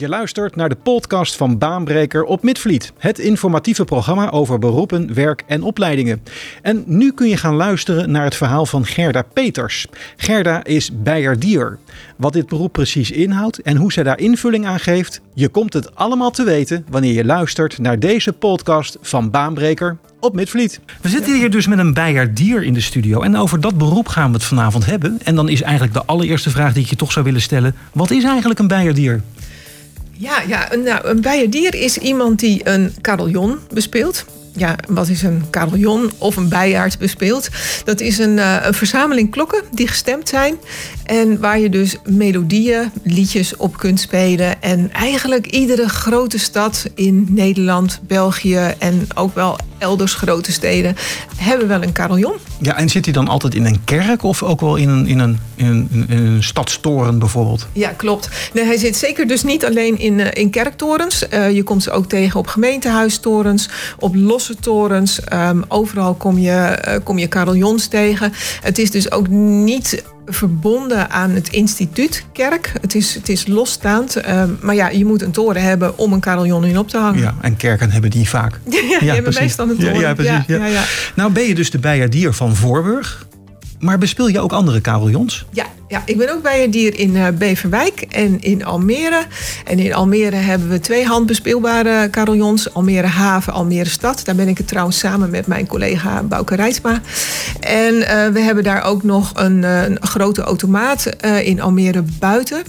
Je luistert naar de podcast van Baanbreker op Midvliet. Het informatieve programma over beroepen, werk en opleidingen. En nu kun je gaan luisteren naar het verhaal van Gerda Peters. Gerda is bijerdier. Wat dit beroep precies inhoudt en hoe zij daar invulling aan geeft, je komt het allemaal te weten wanneer je luistert naar deze podcast van Baanbreker op Midvliet. We zitten hier dus met een bijerdier in de studio en over dat beroep gaan we het vanavond hebben. En dan is eigenlijk de allereerste vraag die ik je toch zou willen stellen: wat is eigenlijk een bijerdier? Ja, ja een, nou, een bijerdier is iemand die een carillon bespeelt. Ja, wat is een carillon of een bijaard bespeelt? Dat is een, uh, een verzameling klokken die gestemd zijn. En waar je dus melodieën, liedjes op kunt spelen. En eigenlijk iedere grote stad in Nederland, België en ook wel elders grote steden hebben wel een carillon. Ja, en zit hij dan altijd in een kerk of ook wel in een, in een, in een, in een stadstoren bijvoorbeeld? Ja, klopt. Nee, hij zit zeker dus niet alleen in, uh, in kerktorens. Uh, je komt ze ook tegen op gemeentehuistorens, op losse torens. Um, overal kom je, uh, kom je carillons tegen. Het is dus ook niet verbonden aan het instituut kerk. Het is, het is losstaand. Uh, maar ja, je moet een toren hebben om een carillon in op te hangen. Ja, en kerken hebben die vaak. ja, ja, die hebben meestal een toren. Ja, ja precies. Ja. Ja. Nou ben je dus de bijerdier van Voorburg. Maar bespeel je ook andere carillons? Ja, ja, ik ben ook bijerdier in uh, Beverwijk en in Almere. En in Almere hebben we twee handbespeelbare carillons. Almere Haven, Almere Stad. Daar ben ik het trouwens samen met mijn collega Bouke Rijtsma. En uh, we hebben daar ook nog een, een grote automaat in Almere buiten.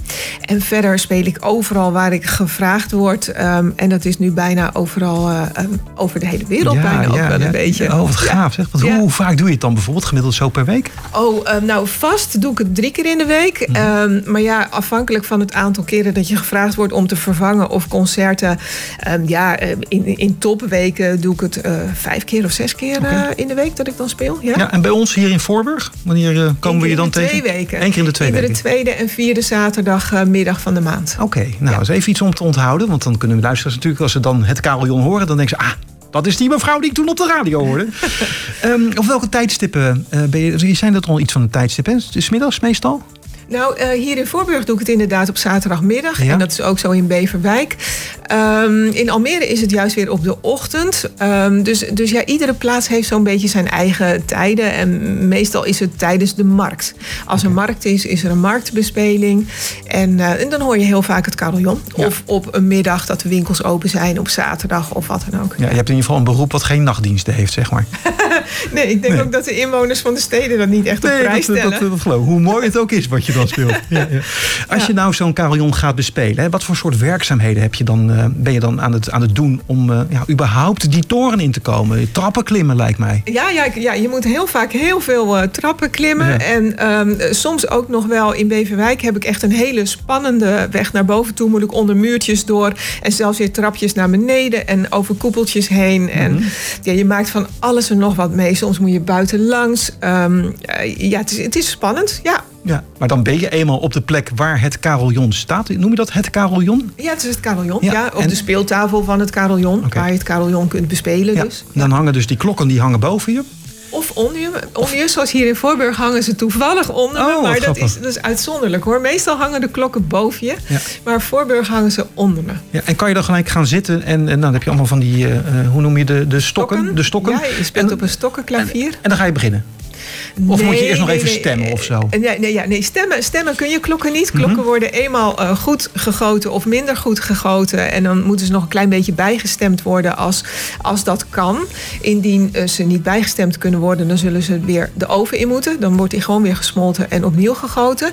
En verder speel ik overal waar ik gevraagd word. Um, en dat is nu bijna overal um, over de hele wereld ja, bijna ja, ook wel ja. een beetje. Oh, wat gaaf zeg. Want hoe, hoe, vaak doe je het dan bijvoorbeeld gemiddeld zo per week? Oh, nou vast doe ik het drie keer in de week. Mm -hmm. um, maar ja, afhankelijk van het aantal keren dat je gevraagd wordt om te vervangen of concerten. Um, ja, in, in topweken doe ik het uh, vijf keer of zes keer okay. uh, in de week dat ik dan speel. Ja, ja en bij ons hier in Voorburg, wanneer uh, komen we je dan tegen? Twee weken. Eén keer in de twee Iedere weken. tweede en vierde zaterdagmiddag van de maand. Oké, okay, nou, ja. is even iets om te onthouden. Want dan kunnen we luisteraars natuurlijk, als ze dan het carillon horen, dan denken ze, ah, dat is die mevrouw die ik toen op de radio hoorde. um, op welke tijdstippen uh, ben je? Zijn dat al iets van een tijdstip? Hè? Is middags meestal? Nou, uh, hier in Voorburg doe ik het inderdaad op zaterdagmiddag. Ja. En dat is ook zo in Beverwijk. Um, in Almere is het juist weer op de ochtend. Um, dus, dus ja, iedere plaats heeft zo'n beetje zijn eigen tijden. En meestal is het tijdens de markt. Als er markt is, is er een marktbespeling. En, uh, en dan hoor je heel vaak het carillon. Ja. Of op een middag dat de winkels open zijn op zaterdag of wat dan ook. Ja, je hebt in ieder geval een beroep wat geen nachtdiensten heeft, zeg maar. nee, ik denk nee. ook dat de inwoners van de steden dat niet echt op nee, prijs dat, stellen. Dat, dat, dat, Hoe mooi het ook is wat je speelt. Ja, ja. Als je nou zo'n carillon gaat bespelen, hè, wat voor soort werkzaamheden heb je dan, uh, ben je dan aan het, aan het doen om uh, ja, überhaupt die toren in te komen? Trappen klimmen lijkt mij. Ja, ja, ja je moet heel vaak heel veel uh, trappen klimmen. En um, soms ook nog wel in Beverwijk heb ik echt een hele spannende weg naar boven toe. Moet ik onder muurtjes door en zelfs weer trapjes naar beneden en over koepeltjes heen. Mm -hmm. En ja, je maakt van alles en nog wat mee. Soms moet je buiten langs. Um, ja, het is, het is spannend, ja. Ja, maar dan ben je eenmaal op de plek waar het carillon staat. Noem je dat het carillon? Ja, het is het carillon. Ja, ja op en... de speeltafel van het carillon. Okay. Waar je het carillon kunt bespelen ja. dus. Dan hangen dus die klokken die hangen boven je. Of onder je, onder je, zoals hier in Voorburg hangen ze toevallig onder me. Oh, maar dat is, dat is uitzonderlijk hoor. Meestal hangen de klokken boven je. Ja. Maar Voorburg hangen ze onder me. Ja, en kan je dan gelijk gaan zitten en, en dan heb je allemaal van die, uh, hoe noem je de, de stokken? stokken? De stokken. Ja, je speelt en, op een stokkenklavier. En, en dan ga je beginnen. Of nee, moet je eerst nog nee, even stemmen of zo? Nee, nee, ja, nee stemmen, stemmen kun je klokken niet. Klokken mm -hmm. worden eenmaal uh, goed gegoten of minder goed gegoten. En dan moeten ze nog een klein beetje bijgestemd worden als, als dat kan. Indien uh, ze niet bijgestemd kunnen worden, dan zullen ze weer de oven in moeten. Dan wordt die gewoon weer gesmolten en opnieuw gegoten.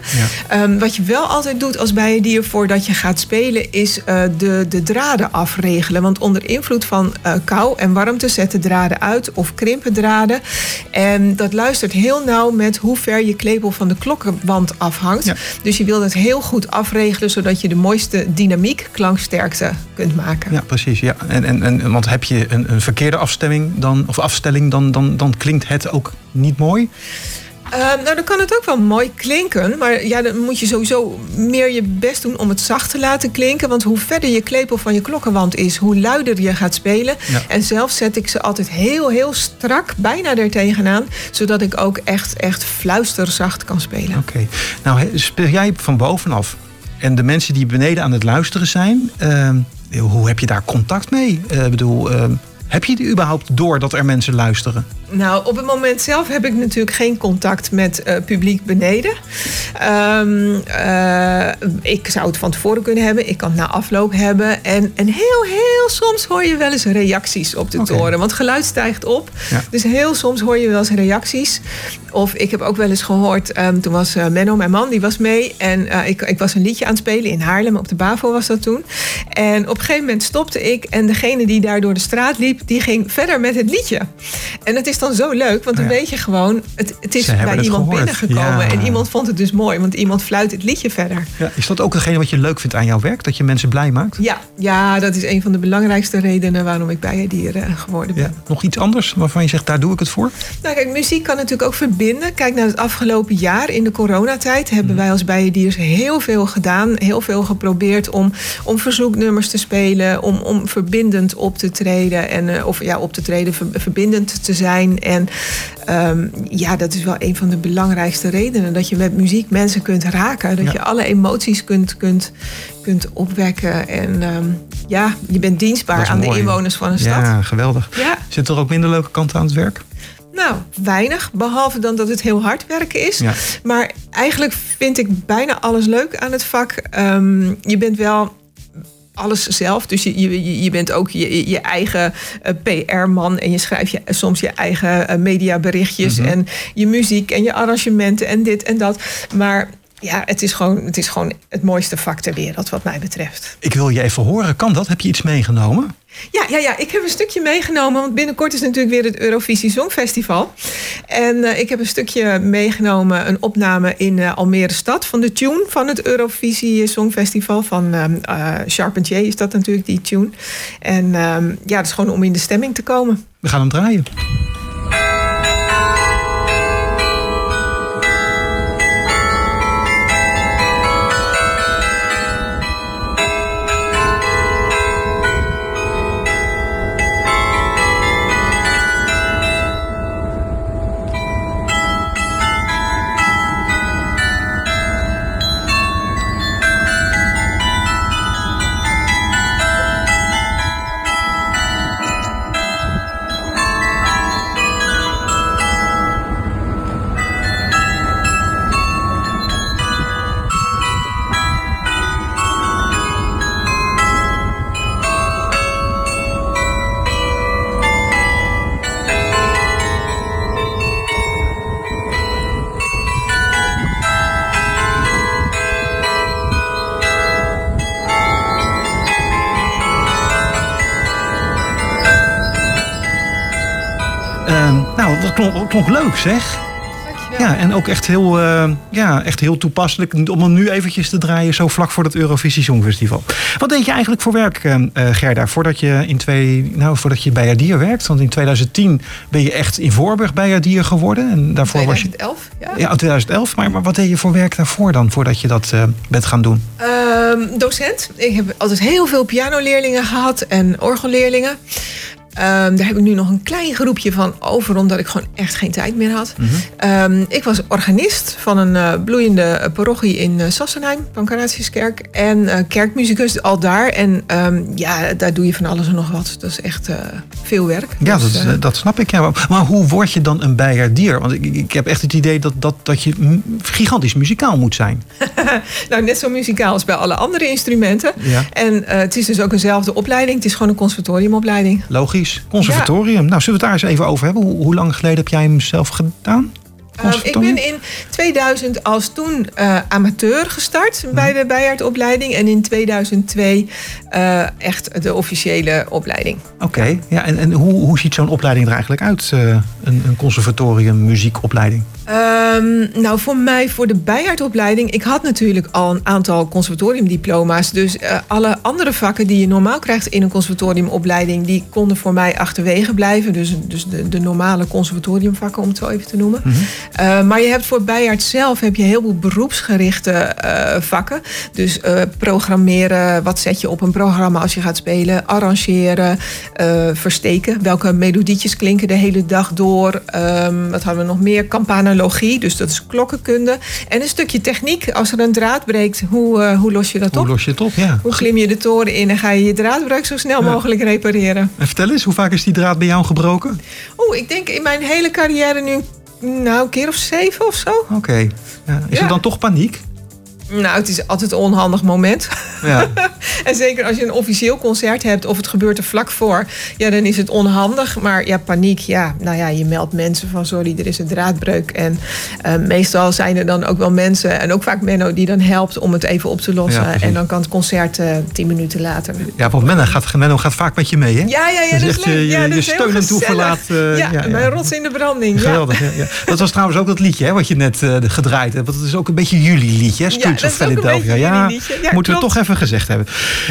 Ja. Um, wat je wel altijd doet als bijendier voordat je gaat spelen, is uh, de, de draden afregelen. Want onder invloed van kou en warmte zetten draden uit of krimpen draden. En dat luistert heel nauw met hoe ver je klepel van de klokkenwand afhangt. Ja. Dus je wilt het heel goed afregelen, zodat je de mooiste dynamiek, klanksterkte kunt maken. Ja, precies. Ja. En, en, en, want heb je een, een verkeerde afstemming dan, of afstelling, dan, dan, dan klinkt het ook niet mooi. Uh, nou, dan kan het ook wel mooi klinken. Maar ja, dan moet je sowieso meer je best doen om het zacht te laten klinken. Want hoe verder je klepel van je klokkenwand is, hoe luider je gaat spelen. Ja. En zelf zet ik ze altijd heel, heel strak, bijna er tegenaan. Zodat ik ook echt, echt fluisterzacht kan spelen. Oké. Okay. Nou, speel jij van bovenaf? En de mensen die beneden aan het luisteren zijn, ehm, hoe heb je daar contact mee? Ik bedoel, ehm, heb je het überhaupt door dat er mensen luisteren? Nou, op het moment zelf heb ik natuurlijk geen contact met uh, publiek beneden. Um, uh, ik zou het van tevoren kunnen hebben. Ik kan het na afloop hebben. En, en heel, heel soms hoor je wel eens reacties op de okay. toren. Want geluid stijgt op. Ja. Dus heel soms hoor je wel eens reacties. Of ik heb ook wel eens gehoord, um, toen was uh, Menno, mijn man, die was mee. En ik, ik was een liedje aan het spelen in Haarlem, op de BAVO was dat toen. En op een gegeven moment stopte ik. En degene die daar door de straat liep, die ging verder met het liedje. En het is dan zo leuk, want dan weet je gewoon, het, het is bij iemand binnengekomen. En iemand vond het dus mooi, want iemand fluit het liedje verder. Ja, is dat ook degene wat je leuk vindt aan jouw werk? Dat je mensen blij maakt? Ja, ja dat is een van de belangrijkste redenen waarom ik bijendier uh, geworden ben. Nog iets anders waarvan je zegt, daar doe ik het voor? Nou kijk, muziek kan natuurlijk ook verbinden. Kijk naar het afgelopen jaar in de coronatijd hebben mm. wij als bijendiers heel veel gedaan. Heel veel geprobeerd om, om verzoeknummers te spelen, om, om verbindend op te treden. En, uh, of ja, op te treden, ver, verbindend te zijn. En um, ja, dat is wel een van de belangrijkste redenen. Dat je met muziek mensen kunt raken. Dat ja. je alle emoties kunt, kunt, kunt opwekken. En um, ja, je bent dienstbaar aan mooi. de inwoners van een stad. Ja, geweldig. Ja. Zit er ook minder leuke kanten aan het werk? Nou, weinig. Behalve dan dat het heel hard werken is. Ja. Maar eigenlijk vind ik bijna alles leuk aan het vak. Um, je bent wel alles zelf. Dus je, je, je bent ook je, je eigen uh, PR-man en je schrijft je, soms je eigen uh, mediaberichtjes mm-hmm. en je muziek en je arrangementen en dit en dat. Maar ja, het is, gewoon, het is gewoon het mooiste vak ter wereld wat mij betreft. Ik wil je even horen, kan dat? Heb je iets meegenomen? Ja, ja, ja, ik heb een stukje meegenomen. Want binnenkort is natuurlijk weer het Eurovisie Songfestival. En uh, ik heb een stukje meegenomen, een opname in uh, Almere Stad van de tune van het Eurovisie Songfestival. Van uh, Charpentier is dat natuurlijk, die tune. En ja, dat is gewoon om in de stemming te komen. We gaan hem draaien. Klonk, klonk leuk zeg. Ja, en ook echt heel, uh, ja, echt heel toepasselijk om hem nu eventjes te draaien, zo vlak voor het Eurovisie Songfestival. Wat deed je eigenlijk voor werk, uh, Gerda, voordat je, in twee, nou, voordat je bij Adier werkt? Want in 2010 ben je echt in Voorburg bij Adier geworden. En daarvoor 2011, was je, ja. Ja, 2011. Maar, maar wat deed je voor werk daarvoor dan, voordat je dat uh, bent gaan doen? Um, docent. Ik heb altijd heel veel pianoleerlingen gehad en orgelleerlingen. Um, daar heb ik nu nog een klein groepje van over, omdat ik gewoon echt geen tijd meer had. Mm -hmm. um, ik was organist van een uh, bloeiende parochie in uh, Sassenheim, Pancratiuskerk. En uh, kerkmuzikus al daar. En um, ja, daar doe je van alles en nog wat. Dat is echt veel werk. Ja, dus, dat, dat, snap ik. Ja. Maar hoe word je dan een bijaardier? Want ik, ik, heb echt het idee dat, dat, dat je gigantisch muzikaal moet zijn. nou, net zo muzikaal als bij alle andere instrumenten. Ja. En het is dus ook eenzelfde opleiding. Het is gewoon een conservatoriumopleiding. Logisch. Conservatorium. Ja. Nou, zullen we het daar eens even over hebben? Hoe, hoe lang geleden heb jij hem zelf gedaan? Um, ik ben in 2000 als toen uh, amateur gestart mm. bij de bijaardopleiding. En in 2002 uh, echt de officiële opleiding. Oké, okay. ja. en, en hoe, hoe ziet zo'n opleiding er eigenlijk uit? Uh, een, een conservatorium muziekopleiding? Um, nou, voor mij, voor de bijaardopleiding... ik had natuurlijk al een aantal conservatoriumdiploma's. Dus alle andere vakken die je normaal krijgt in een conservatoriumopleiding... die konden voor mij achterwege blijven. Dus, dus de, de normale conservatoriumvakken, om het zo even te noemen. Mm -hmm. Uh, maar je hebt voor Bijaard zelf heb je heel veel beroepsgerichte uh, vakken. Dus programmeren, wat zet je op een programma als je gaat spelen, arrangeren, versteken. Welke melodietjes klinken de hele dag door? Um, wat hadden we nog meer? Campana analogie, dus dat is klokkenkunde. En een stukje techniek. Als er een draad breekt, hoe, uh, hoe los je dat op? Hoe los je het op, ja. Hoe klim je de toren in en ga je je draadbreuk zo snel mogelijk repareren? En vertel eens, hoe vaak is die draad bij jou gebroken? Oeh, ik denk in mijn hele carrière nu nou, een keer of zeven of zo. Oké. Ja. Is er dan toch paniek? Nou, het is altijd een onhandig moment. Ja. en zeker als je een officieel concert hebt of het gebeurt er vlak voor, ja, dan is het onhandig. Maar ja, paniek, ja, nou ja, je meldt mensen van sorry, er is een draadbreuk. En uh, meestal zijn er dan ook wel mensen, en ook vaak Menno, die dan helpt om het even op te lossen. en dan kan het concert uh, tien minuten later. Ja, want Menno gaat, Menno gaat vaak met je mee, hè? Ja, ja, ja. Dus dat is Je, ja, je steun en toeverlaat. Uh, ja, ja, mijn rots in de branding. Geweldig, ja. Dat was trouwens ook dat liedje hè, wat je net gedraaid hebt. Want het is ook een beetje jullie liedje, hè? Of Philadelphia. Ja, ja, moeten we toch even gezegd hebben.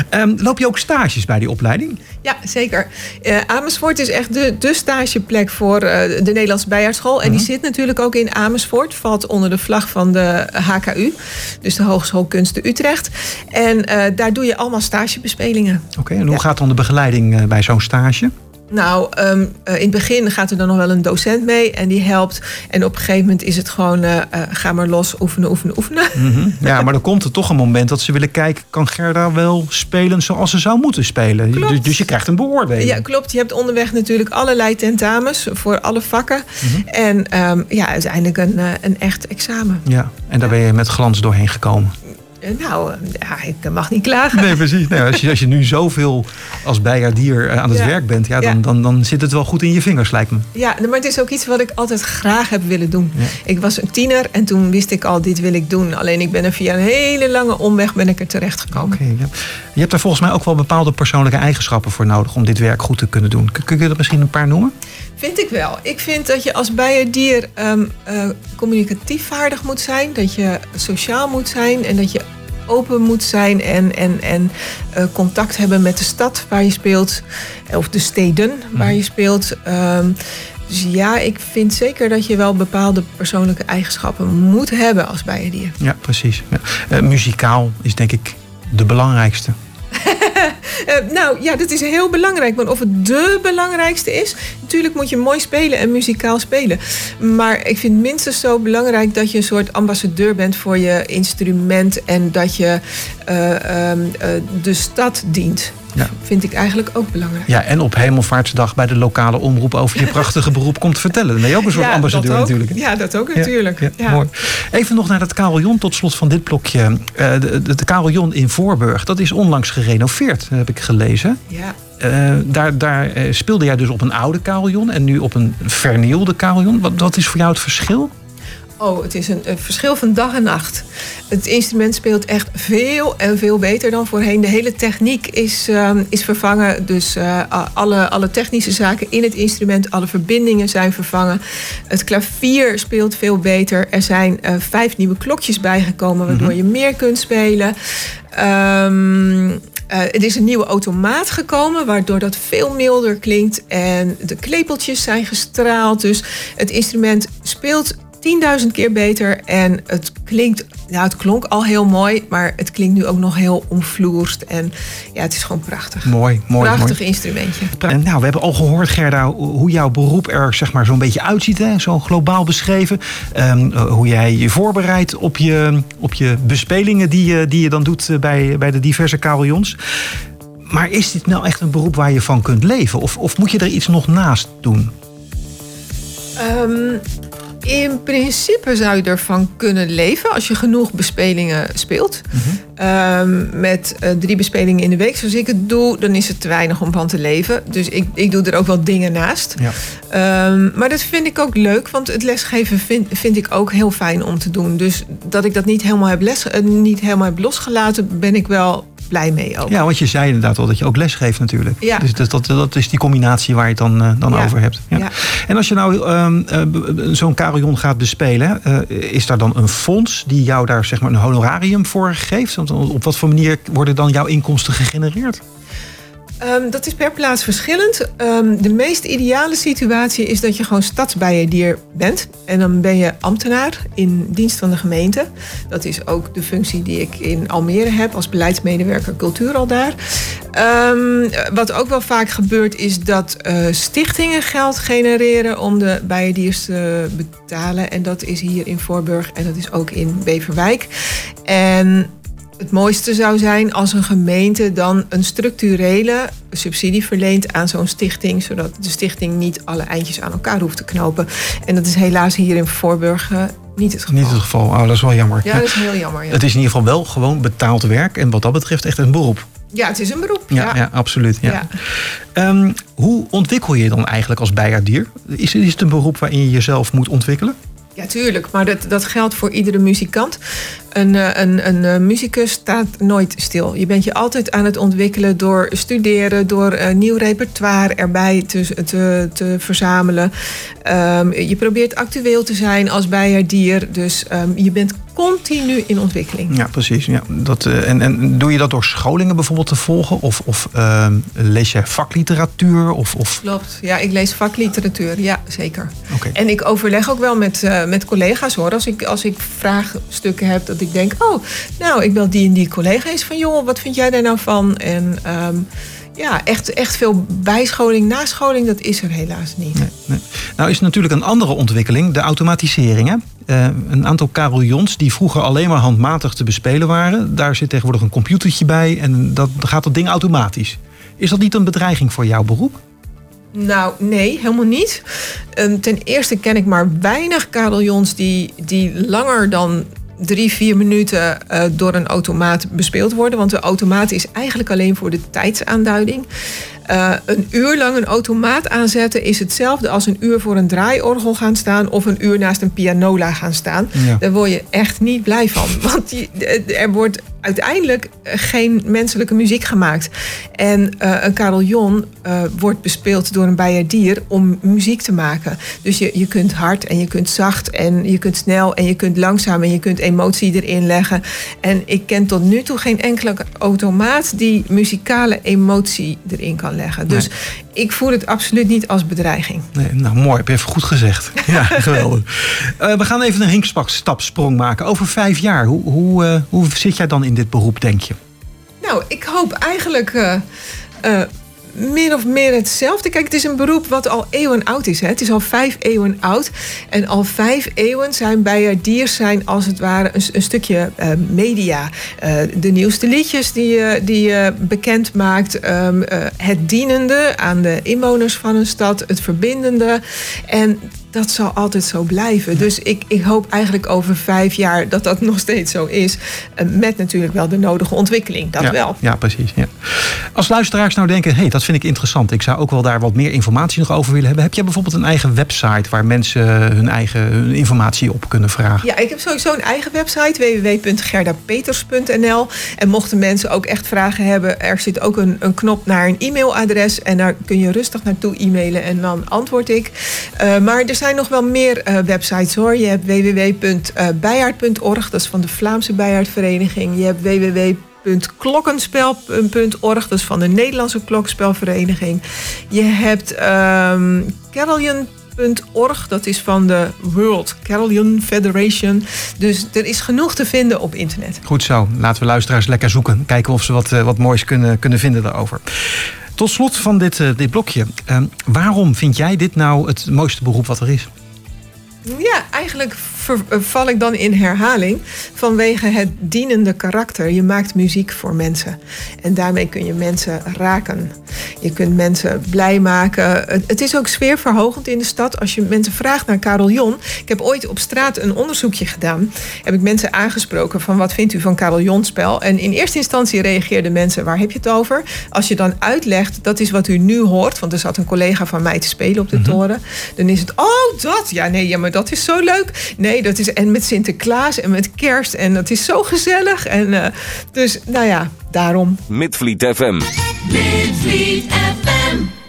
Um, loop je ook stages bij die opleiding? Ja, zeker. Uh, Amersfoort is echt de, de stageplek voor uh, de Nederlandse Bijaardschool. En die mhm. zit natuurlijk ook in Amersfoort. Valt onder de vlag van de HKU. Dus de Hogeschool Kunsten Utrecht. En uh, daar doe je allemaal stagebespelingen. Oké, en hoe gaat dan de begeleiding bij zo'n stage? Nou, um, in het begin gaat er dan nog wel een docent mee en die helpt. En op een gegeven moment is het gewoon, uh, uh, ga maar los, oefenen, oefenen, oefenen. Mm -hmm. Ja, maar dan komt er toch een moment dat ze willen kijken, kan Gerda wel spelen zoals ze zou moeten spelen? Dus, dus, je krijgt een beoordeling. Ja, klopt. Je hebt onderweg natuurlijk allerlei tentamens voor alle vakken. Mm -hmm. En um, ja, uiteindelijk een, een echt examen. Ja, en daar ben je met glans doorheen gekomen. Eh, nou, eh, ja, ik mag niet klagen. Nee, precies. Nee, als, je, als je nu zoveel als bijaardier eh, aan het werk bent, ja, dan, Dan, dan zit het wel goed in je vingers, lijkt me. Ja, maar het is ook iets wat ik altijd graag heb willen doen. Ik was een tiener en toen wist ik al, dit wil ik doen. Alleen ik ben er via een hele lange omweg ben ik er terecht gekomen. Oké. ja. Je hebt daar volgens mij ook wel bepaalde persoonlijke eigenschappen voor nodig om dit werk goed te kunnen doen. Kun je er misschien een paar noemen? Vind ik wel. Ik vind dat je als bijendier um, uh, communicatief vaardig moet zijn. Dat je sociaal moet zijn. En dat je open moet zijn en, en, en uh, contact hebben met de stad waar je speelt. Of de steden waar mhm. je speelt. Um, dus ja, ik vind zeker dat je wel bepaalde persoonlijke eigenschappen moet hebben als bijendier. Ja, precies. Ja. Uh, muzikaal is denk ik de belangrijkste. Eh, nou ja, dat is heel belangrijk. Maar of het de belangrijkste is, natuurlijk moet je mooi spelen en muzikaal spelen. Maar ik vind minstens zo belangrijk dat je een soort ambassadeur bent voor je instrument en dat je uh, uh, de stad dient. Ja. Vind ik eigenlijk ook belangrijk. Ja, en op Hemelvaartsdag bij de lokale omroep over je prachtige beroep komt vertellen. Dan ben je ook een soort ambassadeur natuurlijk. Ja, dat ook natuurlijk. Ja, mooi. Even nog naar dat carillon tot slot van dit blokje. Uh, de, de, de carillon in Voorburg, dat is onlangs gerenoveerd, heb ik gelezen. Ja. Uh, daar, daar speelde jij dus op een oude carillon en nu op een vernielde carillon. Wat, wat is voor jou het verschil? Oh, het is een, een, verschil van dag en nacht. Het instrument speelt echt veel en veel beter dan voorheen. De hele techniek is, uh, is vervangen. Dus uh, alle, alle technische zaken in het instrument, alle verbindingen zijn vervangen. Het klavier speelt veel beter. Er zijn uh, vijf nieuwe klokjes bijgekomen, waardoor -hmm. je meer kunt spelen. Um, uh, er is een nieuwe automaat gekomen, waardoor dat veel milder klinkt. En de klepeltjes zijn gestraald. Dus het instrument speelt 10.000 keer beter. En het klinkt, ja, het klonk al heel mooi, maar het klinkt nu ook nog heel omvloerst. En ja, het is gewoon prachtig. Mooi, mooi. Prachtig mooi. instrumentje. En nou, we hebben al gehoord, Gerda, hoe jouw beroep er zeg maar zo'n beetje uitziet, hè? zo globaal beschreven. Um, hoe jij je voorbereidt op je, op je bespelingen die je, die je dan doet bij, bij de diverse carillons. Maar is dit nou echt een beroep waar je van kunt leven? Of, of moet je er iets nog naast doen? Um, in principe zou je ervan kunnen leven als je genoeg bespelingen speelt. Mm -hmm. um, met uh, drie bespelingen in de week, zoals ik het doe, dan is het te weinig om van te leven. Dus ik, ik doe er ook wel dingen naast. Ja. Um, maar dat vind ik ook leuk, want het lesgeven vind, vind ik ook heel fijn om te doen. Dus dat ik dat niet helemaal heb, les, uh, niet helemaal heb losgelaten, ben ik wel blij mee ook. Ja, want je zei inderdaad al dat je ook les geeft natuurlijk. Ja. Dus dat, dat, dat is die combinatie waar je het dan, uh, dan ja. over hebt. Ja. ja. En als je nou um, uh, zo'n carillon gaat bespelen, uh, is daar dan een fonds die jou daar zeg maar een honorarium voor geeft? Want op wat voor manier worden dan jouw inkomsten gegenereerd? Um, dat is per plaats verschillend. Um, de meest ideale situatie is dat je gewoon stadsbijendier bent. En dan ben je ambtenaar in dienst van de gemeente. Dat is ook de functie die ik in Almere heb als beleidsmedewerker cultuur al daar. Ehm, wat ook wel vaak gebeurt is dat uh, stichtingen geld genereren om de bijendiers te betalen. En dat is hier in Voorburg en dat is ook in Beverwijk. En het mooiste zou zijn als een gemeente dan een structurele subsidie verleent aan zo'n stichting, zodat de stichting niet alle eindjes aan elkaar hoeft te knopen. En dat is helaas hier in Voorburg uh, niet het geval. Niet het geval. Oh, dat is wel jammer. Ja, dat is heel jammer. Ja. Het is in ieder geval wel gewoon betaald werk en wat dat betreft echt een beroep. Ja, het is een beroep. Ja, ja. ja absoluut. Ja. ja. Um, hoe ontwikkel je je dan eigenlijk als bijaardier? Is, is het een beroep waarin je jezelf moet ontwikkelen? Ja, tuurlijk. Maar dat, dat geldt voor iedere muzikant. Een, eh, een, een, een muzikus staat nooit stil. Je bent je altijd aan het ontwikkelen door studeren, door uh, nieuw repertoire erbij te, te, te verzamelen. Um, je probeert actueel te zijn als bijaardier. Dus um, je bent continu in ontwikkeling. Ja, precies. Ja, dat, uh, en, en doe je dat door scholingen bijvoorbeeld te volgen? Of, of uh, lees je vakliteratuur? Of, of... Klopt. Ja, ik lees vakliteratuur. Ja, zeker. Okay. En ik overleg ook wel met, uh, met collega's hoor. Als ik, als ik vraagstukken heb dat ik denk... oh, nou, ik bel die en die collega eens van... joh, wat vind jij daar nou van? En... Um, ja, echt, echt veel bijscholing, nascholing, dat is er helaas niet. Nee, nee. Nou is natuurlijk een andere ontwikkeling, de automatisering. Hè? Uh, een aantal carillons die vroeger alleen maar handmatig te bespelen waren. Daar zit tegenwoordig een computertje bij en dat gaat dat ding automatisch. Is dat niet een bedreiging voor jouw beroep? Nou, nee, helemaal niet. Um, ten eerste ken ik maar weinig carillons die, die langer dan drie, vier minuten uh, door een automaat bespeeld worden. Want de automaat is eigenlijk alleen voor de tijdsaanduiding. Uh, een uur lang een automaat aanzetten is hetzelfde als een uur voor een draaiorgel gaan staan of een uur naast een pianola gaan staan. Ja. Daar word je echt niet blij van. Want die, er wordt uiteindelijk geen menselijke muziek gemaakt. En uh, een carillon uh, wordt bespeeld door een bijaardier om muziek te maken. Dus je, je kunt hard en je kunt zacht en je kunt snel en je kunt langzaam en je kunt emotie erin leggen. En ik ken tot nu toe geen enkele automaat die muzikale emotie erin kan leggen. Dus nee. ik voel het absoluut niet als bedreiging. Nee, nou, mooi. Heb je even goed gezegd. Ja, geweldig. Uh, we gaan even een hinkstapsprong maken. Over vijf jaar, hoe, hoe, uh, hoe zit jij dan in dit beroep, denk je? Nou, ik hoop eigenlijk... Uh, min of meer hetzelfde. Kijk, het is een beroep wat al eeuwen oud is. Hè? Het is al vijf eeuwen oud. En al vijf eeuwen zijn bijaardiers zijn als het ware een, stukje uh, media. Uh, de nieuwste liedjes die je die, uh, bekend maakt. Um, het dienende aan de inwoners van een stad. Het verbindende. En dat zal altijd zo blijven. Dus ik, ik hoop eigenlijk over vijf jaar dat dat nog steeds zo is. Met natuurlijk wel de nodige ontwikkeling. Dat ja, wel. Ja, precies. Ja. Als luisteraars nou denken, hé, hey, dat vind ik interessant. Ik zou ook wel daar wat meer informatie nog over willen hebben. Heb jij bijvoorbeeld een eigen website waar mensen hun eigen hun informatie op kunnen vragen? Ja, ik heb sowieso een eigen website, www.gerdapeters.nl. En mochten mensen ook echt vragen hebben, er zit ook een, een knop naar een e-mailadres. En daar kun je rustig naartoe e-mailen en dan antwoord ik. Uh, maar er zijn nog wel meer uh, websites hoor. Je hebt www.bijaard.org, dat is van de Vlaamse Bijaardvereniging. Je hebt www.klokkenspel.org, dat is van de Nederlandse Klokspelvereniging. Je hebt um, Carillon.org, dat is van de World Carillon Federation. Dus er is genoeg te vinden op internet. Goed zo, laten we luisteraars lekker zoeken. Kijken of ze wat, uh, wat moois kunnen, kunnen vinden daarover. Tot slot van dit, uh, dit blokje. Uh, waarom vind jij dit nou het mooiste beroep wat er is? Ja, eigenlijk val ik dan in herhaling vanwege het dienende karakter. Je maakt muziek voor mensen en daarmee kun je mensen raken. Je kunt mensen blij maken. Het is ook sfeerverhogend in de stad. Als je mensen vraagt naar carillon. Ik heb ooit op straat een onderzoekje gedaan. Heb ik mensen aangesproken van wat vindt u van carillonspel? En in eerste instantie reageerden mensen waar heb je het over? Als je dan uitlegt dat is wat u nu hoort, want er zat een collega van mij te spelen op de mm-hmm. toren, dan is het oh dat ja nee ja maar dat is zo leuk. Nee dat is en met Sinterklaas en met Kerst en dat is zo gezellig en uh, dus nou ja daarom. Midvliet FM. Midvliet FM.